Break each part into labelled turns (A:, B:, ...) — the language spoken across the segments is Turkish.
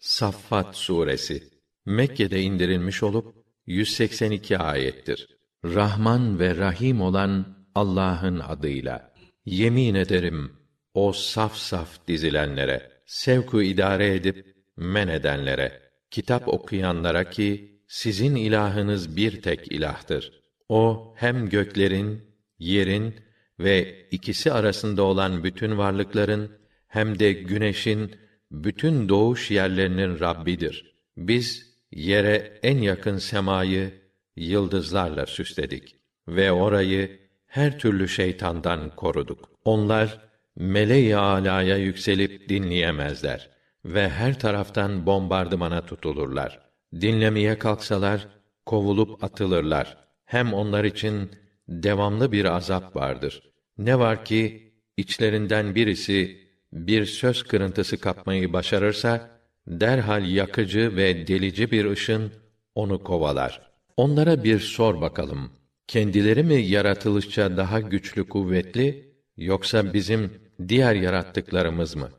A: Saffat suresi Mekke'de indirilmiş olup 182 ayettir. Rahman ve Rahim olan Allah'ın adıyla yemin ederim o saf saf dizilenlere, sevku idare edip men edenlere, kitap okuyanlara ki sizin ilahınız bir tek ilahtır. O hem göklerin, yerin ve ikisi arasında olan bütün varlıkların hem de güneşin bütün doğuş yerlerinin Rabbidir. Biz yere en yakın semayı yıldızlarla süsledik ve orayı her türlü şeytandan koruduk. Onlar meleği alaya yükselip dinleyemezler ve her taraftan bombardımana tutulurlar. Dinlemeye kalksalar kovulup atılırlar. Hem onlar için devamlı bir azap vardır. Ne var ki içlerinden birisi bir söz kırıntısı kapmayı başarırsa derhal yakıcı ve delici bir ışın onu kovalar. Onlara bir sor bakalım. Kendileri mi yaratılışça daha güçlü kuvvetli yoksa bizim diğer yarattıklarımız mı?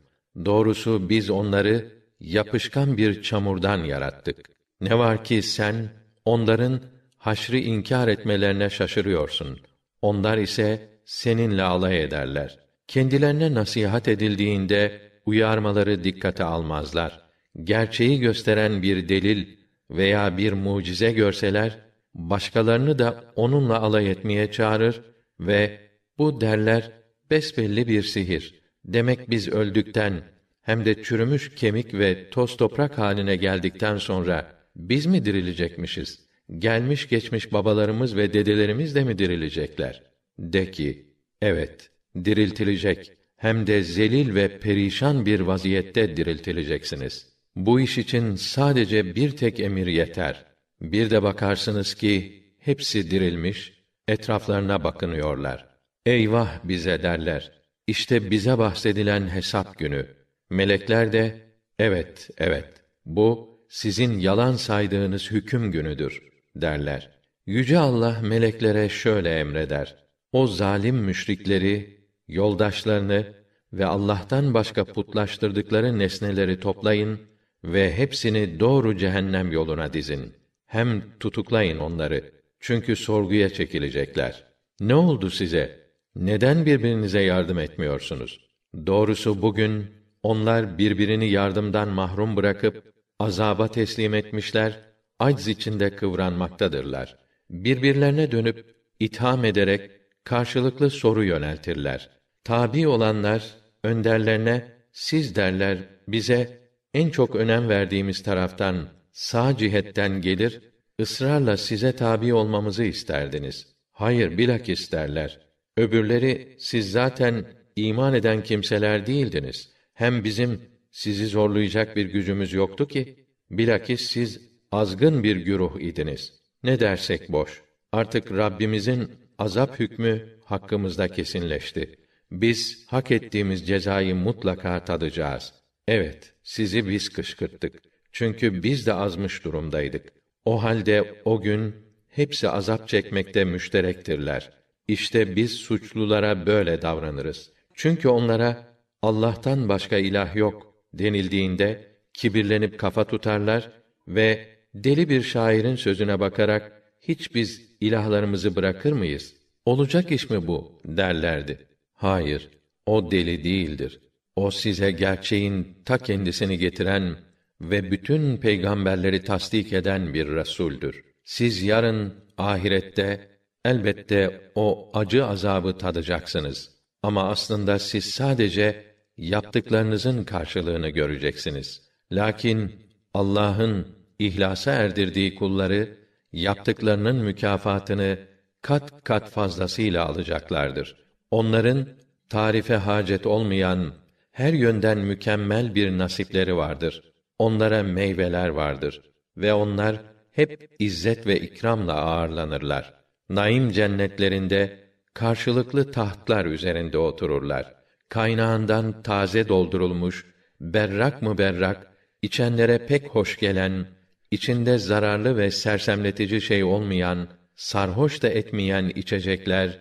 A: Doğrusu biz onları yapışkan bir çamurdan yarattık. Ne var ki sen onların haşrı inkar etmelerine şaşırıyorsun. Onlar ise seninle alay ederler. Kendilerine nasihat edildiğinde uyarmaları dikkate almazlar. Gerçeği gösteren bir delil veya bir mucize görseler başkalarını da onunla alay etmeye çağırır ve bu derler besbelli bir sihir. Demek biz öldükten hem de çürümüş kemik ve toz toprak haline geldikten sonra biz mi dirilecekmişiz? Gelmiş geçmiş babalarımız ve dedelerimiz de mi dirilecekler? De ki, evet, diriltilecek. Hem de zelil ve perişan bir vaziyette diriltileceksiniz. Bu iş için sadece bir tek emir yeter. Bir de bakarsınız ki hepsi dirilmiş, etraflarına bakınıyorlar. Eyvah bize derler. İşte bize bahsedilen hesap günü. Melekler de evet, evet. Bu sizin yalan saydığınız hüküm günüdür derler. Yüce Allah meleklere şöyle emreder. O zalim müşrikleri, yoldaşlarını ve Allah'tan başka putlaştırdıkları nesneleri toplayın ve hepsini doğru cehennem yoluna dizin. Hem tutuklayın onları. Çünkü sorguya çekilecekler. Ne oldu size? Neden birbirinize yardım etmiyorsunuz? Doğrusu bugün onlar birbirini yardımdan mahrum bırakıp azaba teslim etmişler, acz içinde kıvranmaktadırlar. Birbirlerine dönüp itham ederek karşılıklı soru yöneltirler. Tabi olanlar önderlerine siz derler bize en çok önem verdiğimiz taraftan sağ cihetten gelir ısrarla size tabi olmamızı isterdiniz. Hayır bilakis derler. Öbürleri siz zaten iman eden kimseler değildiniz. Hem bizim sizi zorlayacak bir gücümüz yoktu ki bilakis siz azgın bir güruh idiniz. Ne dersek boş. Artık Rabbimizin azap hükmü hakkımızda kesinleşti. Biz hak ettiğimiz cezayı mutlaka tadacağız. Evet, sizi biz kışkırttık. Çünkü biz de azmış durumdaydık. O halde o gün hepsi azap çekmekte müşterektirler. İşte biz suçlulara böyle davranırız. Çünkü onlara Allah'tan başka ilah yok denildiğinde kibirlenip kafa tutarlar ve deli bir şairin sözüne bakarak hiç biz ilahlarımızı bırakır mıyız? Olacak iş mi bu derlerdi. Hayır, o deli değildir. O size gerçeğin ta kendisini getiren ve bütün peygamberleri tasdik eden bir resuldür. Siz yarın ahirette elbette o acı azabı tadacaksınız. Ama aslında siz sadece yaptıklarınızın karşılığını göreceksiniz. Lakin Allah'ın ihlasa erdirdiği kulları yaptıklarının mükafatını kat kat fazlasıyla alacaklardır. Onların tarife hacet olmayan her yönden mükemmel bir nasipleri vardır. Onlara meyveler vardır ve onlar hep izzet ve ikramla ağırlanırlar. Naim cennetlerinde karşılıklı tahtlar üzerinde otururlar. Kaynağından taze doldurulmuş, berrak mı berrak, içenlere pek hoş gelen, içinde zararlı ve sersemletici şey olmayan, sarhoş da etmeyen içecekler,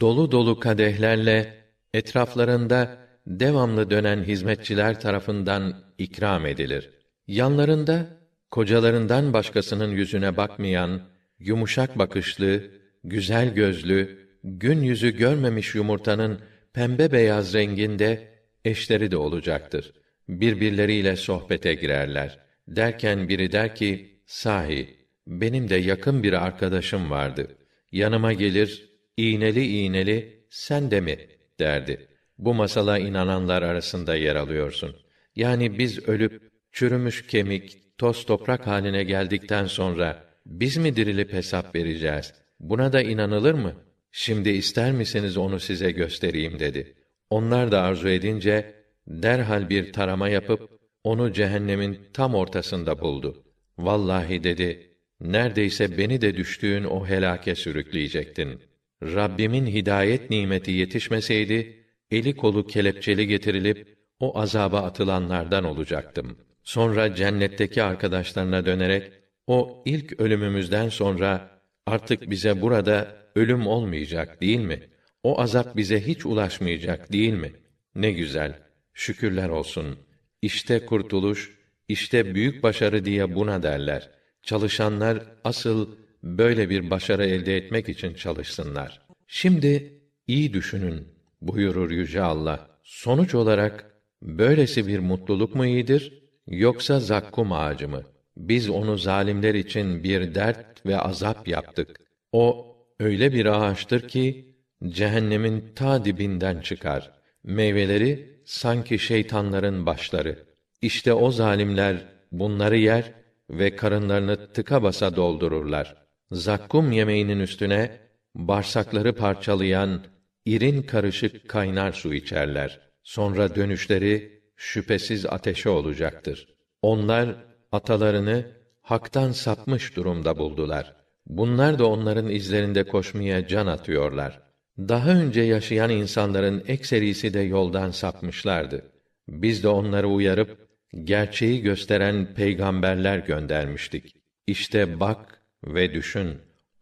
A: dolu dolu kadehlerle etraflarında devamlı dönen hizmetçiler tarafından ikram edilir. Yanlarında kocalarından başkasının yüzüne bakmayan, yumuşak bakışlı, güzel gözlü, gün yüzü görmemiş yumurtanın pembe beyaz renginde eşleri de olacaktır. Birbirleriyle sohbete girerler. Derken biri der ki, sahi, benim de yakın bir arkadaşım vardı. Yanıma gelir, iğneli iğneli, sen de mi? derdi. Bu masala inananlar arasında yer alıyorsun. Yani biz ölüp, çürümüş kemik, toz toprak haline geldikten sonra, biz mi dirilip hesap vereceğiz? Buna da inanılır mı? Şimdi ister misiniz onu size göstereyim dedi. Onlar da arzu edince derhal bir tarama yapıp onu cehennemin tam ortasında buldu. Vallahi dedi, neredeyse beni de düştüğün o helake sürükleyecektin. Rabbimin hidayet nimeti yetişmeseydi, eli kolu kelepçeli getirilip o azaba atılanlardan olacaktım. Sonra cennetteki arkadaşlarına dönerek o ilk ölümümüzden sonra artık bize burada ölüm olmayacak değil mi? O azap bize hiç ulaşmayacak değil mi? Ne güzel. Şükürler olsun. İşte kurtuluş, işte büyük başarı diye buna derler. Çalışanlar asıl böyle bir başarı elde etmek için çalışsınlar. Şimdi iyi düşünün buyurur yüce Allah. Sonuç olarak böylesi bir mutluluk mu iyidir yoksa zakkum ağacı mı? Biz onu zalimler için bir dert ve azap yaptık. O öyle bir ağaçtır ki cehennemin ta dibinden çıkar. Meyveleri sanki şeytanların başları. İşte o zalimler bunları yer ve karınlarını tıka basa doldururlar. Zakkum yemeğinin üstüne bağırsakları parçalayan irin karışık kaynar su içerler. Sonra dönüşleri şüphesiz ateşe olacaktır. Onlar atalarını haktan sapmış durumda buldular. Bunlar da onların izlerinde koşmaya can atıyorlar. Daha önce yaşayan insanların ekserisi de yoldan sapmışlardı. Biz de onları uyarıp gerçeği gösteren peygamberler göndermiştik. İşte bak ve düşün.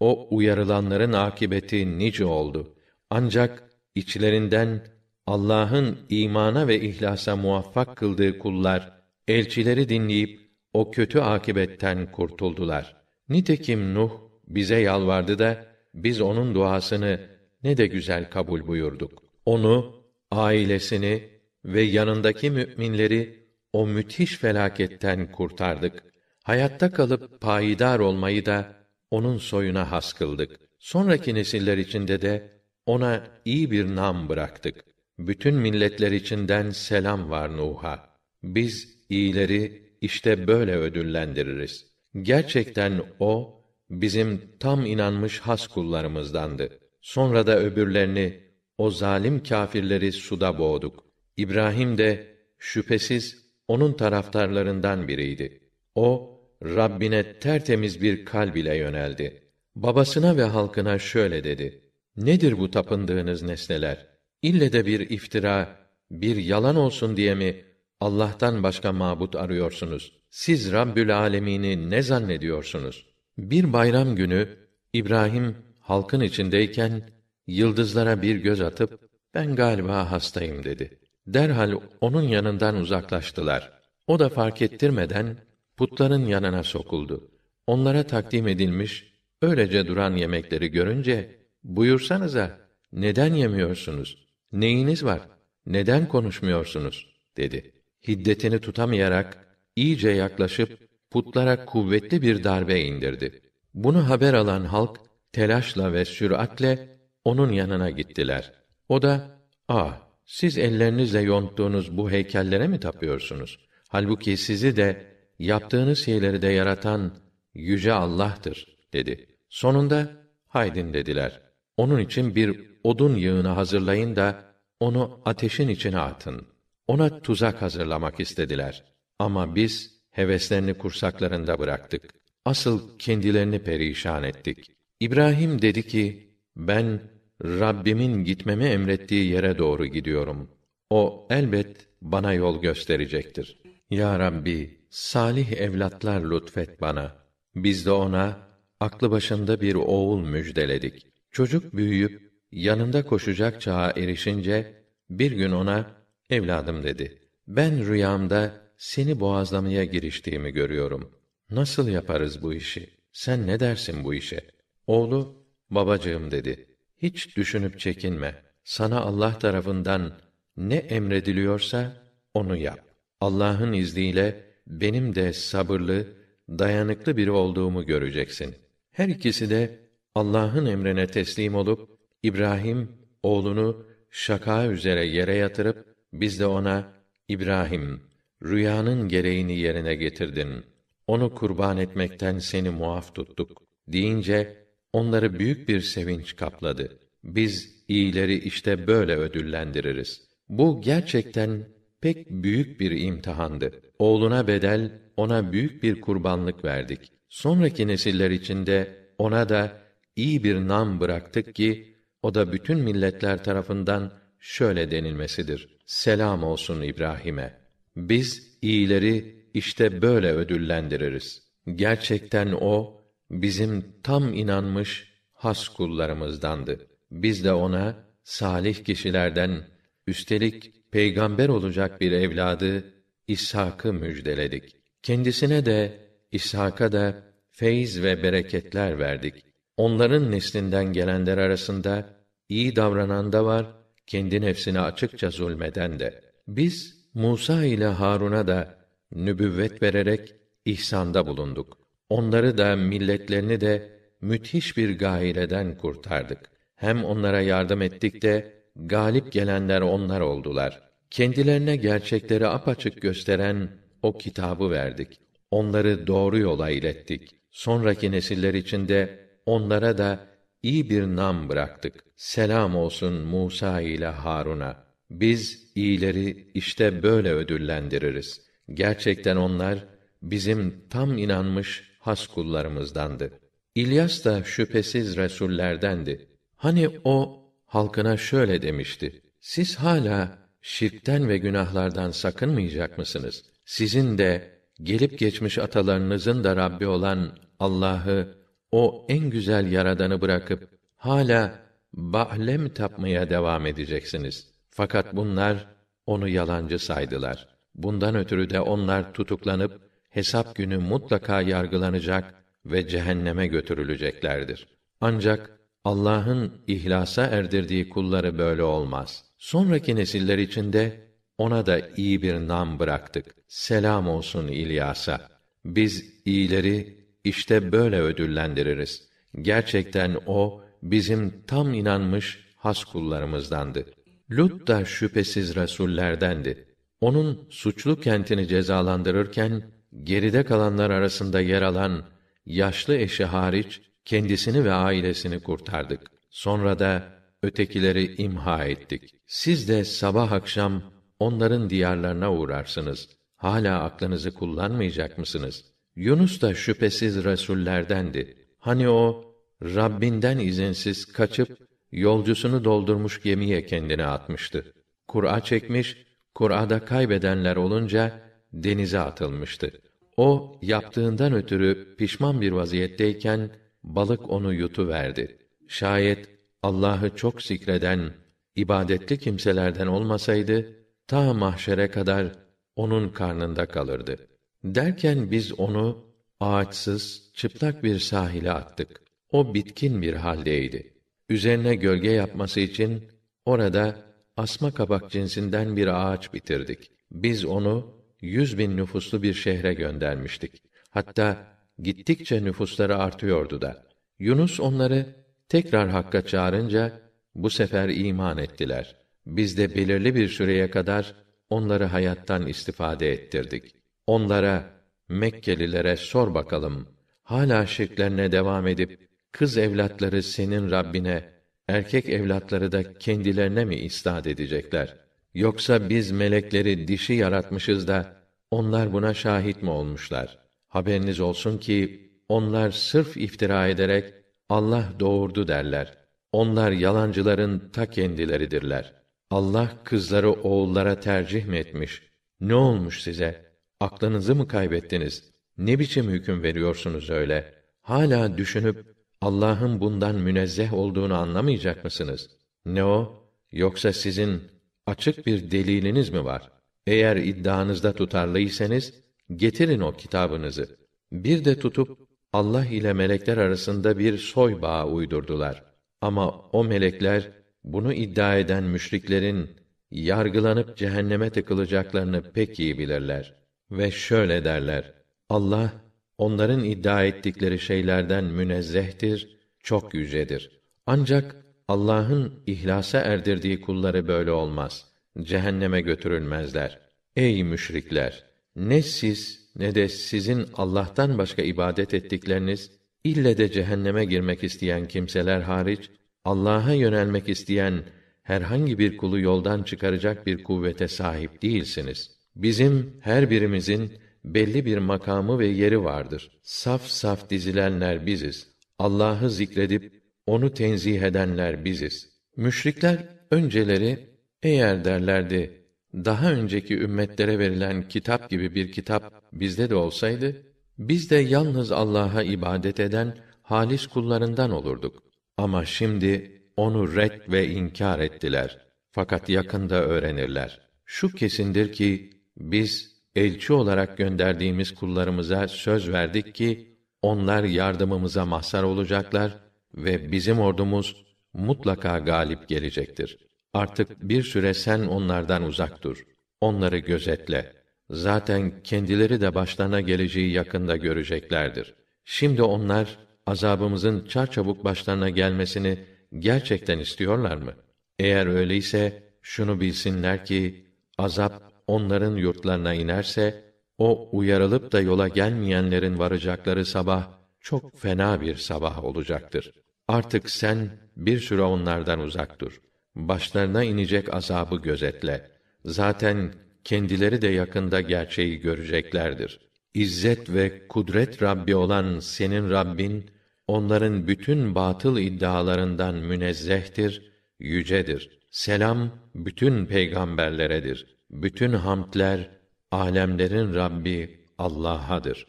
A: O uyarılanların akibeti nice oldu. Ancak içlerinden Allah'ın imana ve ihlasa muvaffak kıldığı kullar elçileri dinleyip o kötü akibetten kurtuldular. Nitekim Nuh bize yalvardı da biz onun duasını ne de güzel kabul buyurduk. Onu, ailesini ve yanındaki müminleri o müthiş felaketten kurtardık. Hayatta kalıp payidar olmayı da onun soyuna has kıldık. Sonraki nesiller içinde de ona iyi bir nam bıraktık. Bütün milletler içinden selam var Nuh'a. Biz iyileri işte böyle ödüllendiririz. Gerçekten o bizim tam inanmış has kullarımızdandı. Sonra da öbürlerini o zalim kâfirleri suda boğduk. İbrahim de şüphesiz onun taraftarlarından biriydi. O Rabbine tertemiz bir kalb ile yöneldi. Babasına ve halkına şöyle dedi: Nedir bu tapındığınız nesneler? İlle de bir iftira, bir yalan olsun diye mi Allah'tan başka mabut arıyorsunuz? Siz Rabbül Alemini ne zannediyorsunuz? Bir bayram günü İbrahim halkın içindeyken yıldızlara bir göz atıp ben galiba hastayım dedi. Derhal onun yanından uzaklaştılar. O da fark ettirmeden putların yanına sokuldu. Onlara takdim edilmiş öylece duran yemekleri görünce buyursanıza neden yemiyorsunuz? Neyiniz var? Neden konuşmuyorsunuz? dedi. Hiddetini tutamayarak iyice yaklaşıp putlara kuvvetli bir darbe indirdi. Bunu haber alan halk telaşla ve süratle onun yanına gittiler. O da, "Ah, siz ellerinizle yonttuğunuz bu heykellere mi tapıyorsunuz? Halbuki sizi de yaptığınız şeyleri de yaratan yüce Allah'tır." dedi. Sonunda, "Haydin." dediler. Onun için bir odun yığını hazırlayın da onu ateşin içine atın. Ona tuzak hazırlamak istediler. Ama biz heveslerini kursaklarında bıraktık. Asıl kendilerini perişan ettik. İbrahim dedi ki, ben Rabbimin gitmemi emrettiği yere doğru gidiyorum. O elbet bana yol gösterecektir. Ya Rabbi, salih evlatlar lütfet bana. Biz de ona aklı başında bir oğul müjdeledik. Çocuk büyüyüp yanında koşacak çağa erişince bir gün ona evladım dedi. Ben rüyamda seni boğazlamaya giriştiğimi görüyorum. Nasıl yaparız bu işi? Sen ne dersin bu işe? Oğlu, babacığım dedi. Hiç düşünüp çekinme. Sana Allah tarafından ne emrediliyorsa onu yap. Allah'ın izniyle benim de sabırlı, dayanıklı biri olduğumu göreceksin. Her ikisi de Allah'ın emrine teslim olup İbrahim oğlunu şaka üzere yere yatırıp biz de ona İbrahim rüyanın gereğini yerine getirdin. Onu kurban etmekten seni muaf tuttuk deyince onları büyük bir sevinç kapladı. Biz iyileri işte böyle ödüllendiririz. Bu gerçekten pek büyük bir imtihandı. Oğluna bedel, ona büyük bir kurbanlık verdik. Sonraki nesiller içinde ona da iyi bir nam bıraktık ki o da bütün milletler tarafından şöyle denilmesidir. Selam olsun İbrahim'e. Biz iyileri işte böyle ödüllendiririz. Gerçekten o bizim tam inanmış has kullarımızdandı. Biz de ona salih kişilerden üstelik peygamber olacak bir evladı İshak'ı müjdeledik. Kendisine de İshak'a da feyz ve bereketler verdik. Onların neslinden gelenler arasında iyi davranan da var, kendi nefsine açıkça zulmeden de. Biz Musa ile Harun'a da nübüvvet vererek ihsanda bulunduk. Onları da milletlerini de müthiş bir gaileden kurtardık. Hem onlara yardım ettik de galip gelenler onlar oldular. Kendilerine gerçekleri apaçık gösteren o kitabı verdik. Onları doğru yola ilettik. Sonraki nesiller içinde onlara da iyi bir nam bıraktık. Selam olsun Musa ile Harun'a. Biz iyileri işte böyle ödüllendiririz. Gerçekten onlar bizim tam inanmış has kullarımızdandı. İlyas da şüphesiz resullerdendi. Hani o halkına şöyle demişti: Siz hala şirkten ve günahlardan sakınmayacak mısınız? Sizin de gelip geçmiş atalarınızın da Rabbi olan Allah'ı o en güzel yaradanı bırakıp hala bahlem tapmaya devam edeceksiniz. Fakat bunlar onu yalancı saydılar. Bundan ötürü de onlar tutuklanıp hesap günü mutlaka yargılanacak ve cehenneme götürüleceklerdir. Ancak Allah'ın ihlasa erdirdiği kulları böyle olmaz. Sonraki nesiller içinde ona da iyi bir nam bıraktık. Selam olsun İlyas'a. Biz iyileri işte böyle ödüllendiririz. Gerçekten o bizim tam inanmış has kullarımızdandı. Lut da şüphesiz resullerdendi. Onun suçlu kentini cezalandırırken geride kalanlar arasında yer alan yaşlı eşi hariç kendisini ve ailesini kurtardık. Sonra da ötekileri imha ettik. Siz de sabah akşam onların diyarlarına uğrarsınız. Hala aklınızı kullanmayacak mısınız? Yunus da şüphesiz resullerdendi. Hani o Rabbinden izinsiz kaçıp yolcusunu doldurmuş gemiye kendini atmıştı. Kur'a çekmiş, Kur'a'da kaybedenler olunca denize atılmıştı. O yaptığından ötürü pişman bir vaziyetteyken balık onu yutu verdi. Şayet Allah'ı çok zikreden, ibadetli kimselerden olmasaydı ta mahşere kadar onun karnında kalırdı. Derken biz onu ağaçsız, çıplak bir sahile attık. O bitkin bir haldeydi. Üzerine gölge yapması için orada asma kabak cinsinden bir ağaç bitirdik. Biz onu yüz bin nüfuslu bir şehre göndermiştik. Hatta gittikçe nüfusları artıyordu da. Yunus onları tekrar hakka çağırınca bu sefer iman ettiler. Biz de belirli bir süreye kadar onları hayattan istifade ettirdik. Onlara Mekkelilere sor bakalım. Hala şirklerine devam edip kız evlatları senin Rabbine, erkek evlatları da kendilerine mi istat edecekler? Yoksa biz melekleri dişi yaratmışız da onlar buna şahit mi olmuşlar? Haberiniz olsun ki onlar sırf iftira ederek Allah doğurdu derler. Onlar yalancıların ta kendileridirler. Allah kızları oğullara tercih mi etmiş? Ne olmuş size? Aklınızı mı kaybettiniz? Ne biçim hüküm veriyorsunuz öyle? Hala düşünüp Allah'ın bundan münezzeh olduğunu anlamayacak mısınız? Ne o? Yoksa sizin açık bir deliliniz mi var? Eğer iddianızda tutarlıysanız getirin o kitabınızı. Bir de tutup Allah ile melekler arasında bir soy bağı uydurdular. Ama o melekler bunu iddia eden müşriklerin yargılanıp cehenneme tıkılacaklarını pek iyi bilirler ve şöyle derler: Allah onların iddia ettikleri şeylerden münezzehtir, çok yücedir. Ancak Allah'ın ihlasa erdirdiği kulları böyle olmaz. Cehenneme götürülmezler. Ey müşrikler! Ne siz ne de sizin Allah'tan başka ibadet ettikleriniz ille de cehenneme girmek isteyen kimseler hariç Allah'a yönelmek isteyen herhangi bir kulu yoldan çıkaracak bir kuvvete sahip değilsiniz. Bizim her birimizin belli bir makamı ve yeri vardır. Saf saf dizilenler biziz. Allah'ı zikredip onu tenzih edenler biziz. Müşrikler önceleri eğer derlerdi daha önceki ümmetlere verilen kitap gibi bir kitap bizde de olsaydı biz de yalnız Allah'a ibadet eden halis kullarından olurduk. Ama şimdi onu red ve inkar ettiler. Fakat yakında öğrenirler. Şu kesindir ki biz elçi olarak gönderdiğimiz kullarımıza söz verdik ki onlar yardımımıza mahzar olacaklar ve bizim ordumuz mutlaka galip gelecektir. Artık bir süre sen onlardan uzak dur. Onları gözetle. Zaten kendileri de başlarına geleceği yakında göreceklerdir. Şimdi onlar azabımızın çarçabuk başlarına gelmesini gerçekten istiyorlar mı? Eğer öyleyse şunu bilsinler ki azap onların yurtlarına inerse o uyarılıp da yola gelmeyenlerin varacakları sabah çok fena bir sabah olacaktır. Artık sen bir süre onlardan uzak dur. Başlarına inecek azabı gözetle. Zaten kendileri de yakında gerçeği göreceklerdir. İzzet ve kudret Rabbi olan senin Rabbin onların bütün batıl iddialarından münezzehtir, yücedir. Selam bütün peygamberleredir. Bütün hamdler alemlerin Rabbi Allah'adır.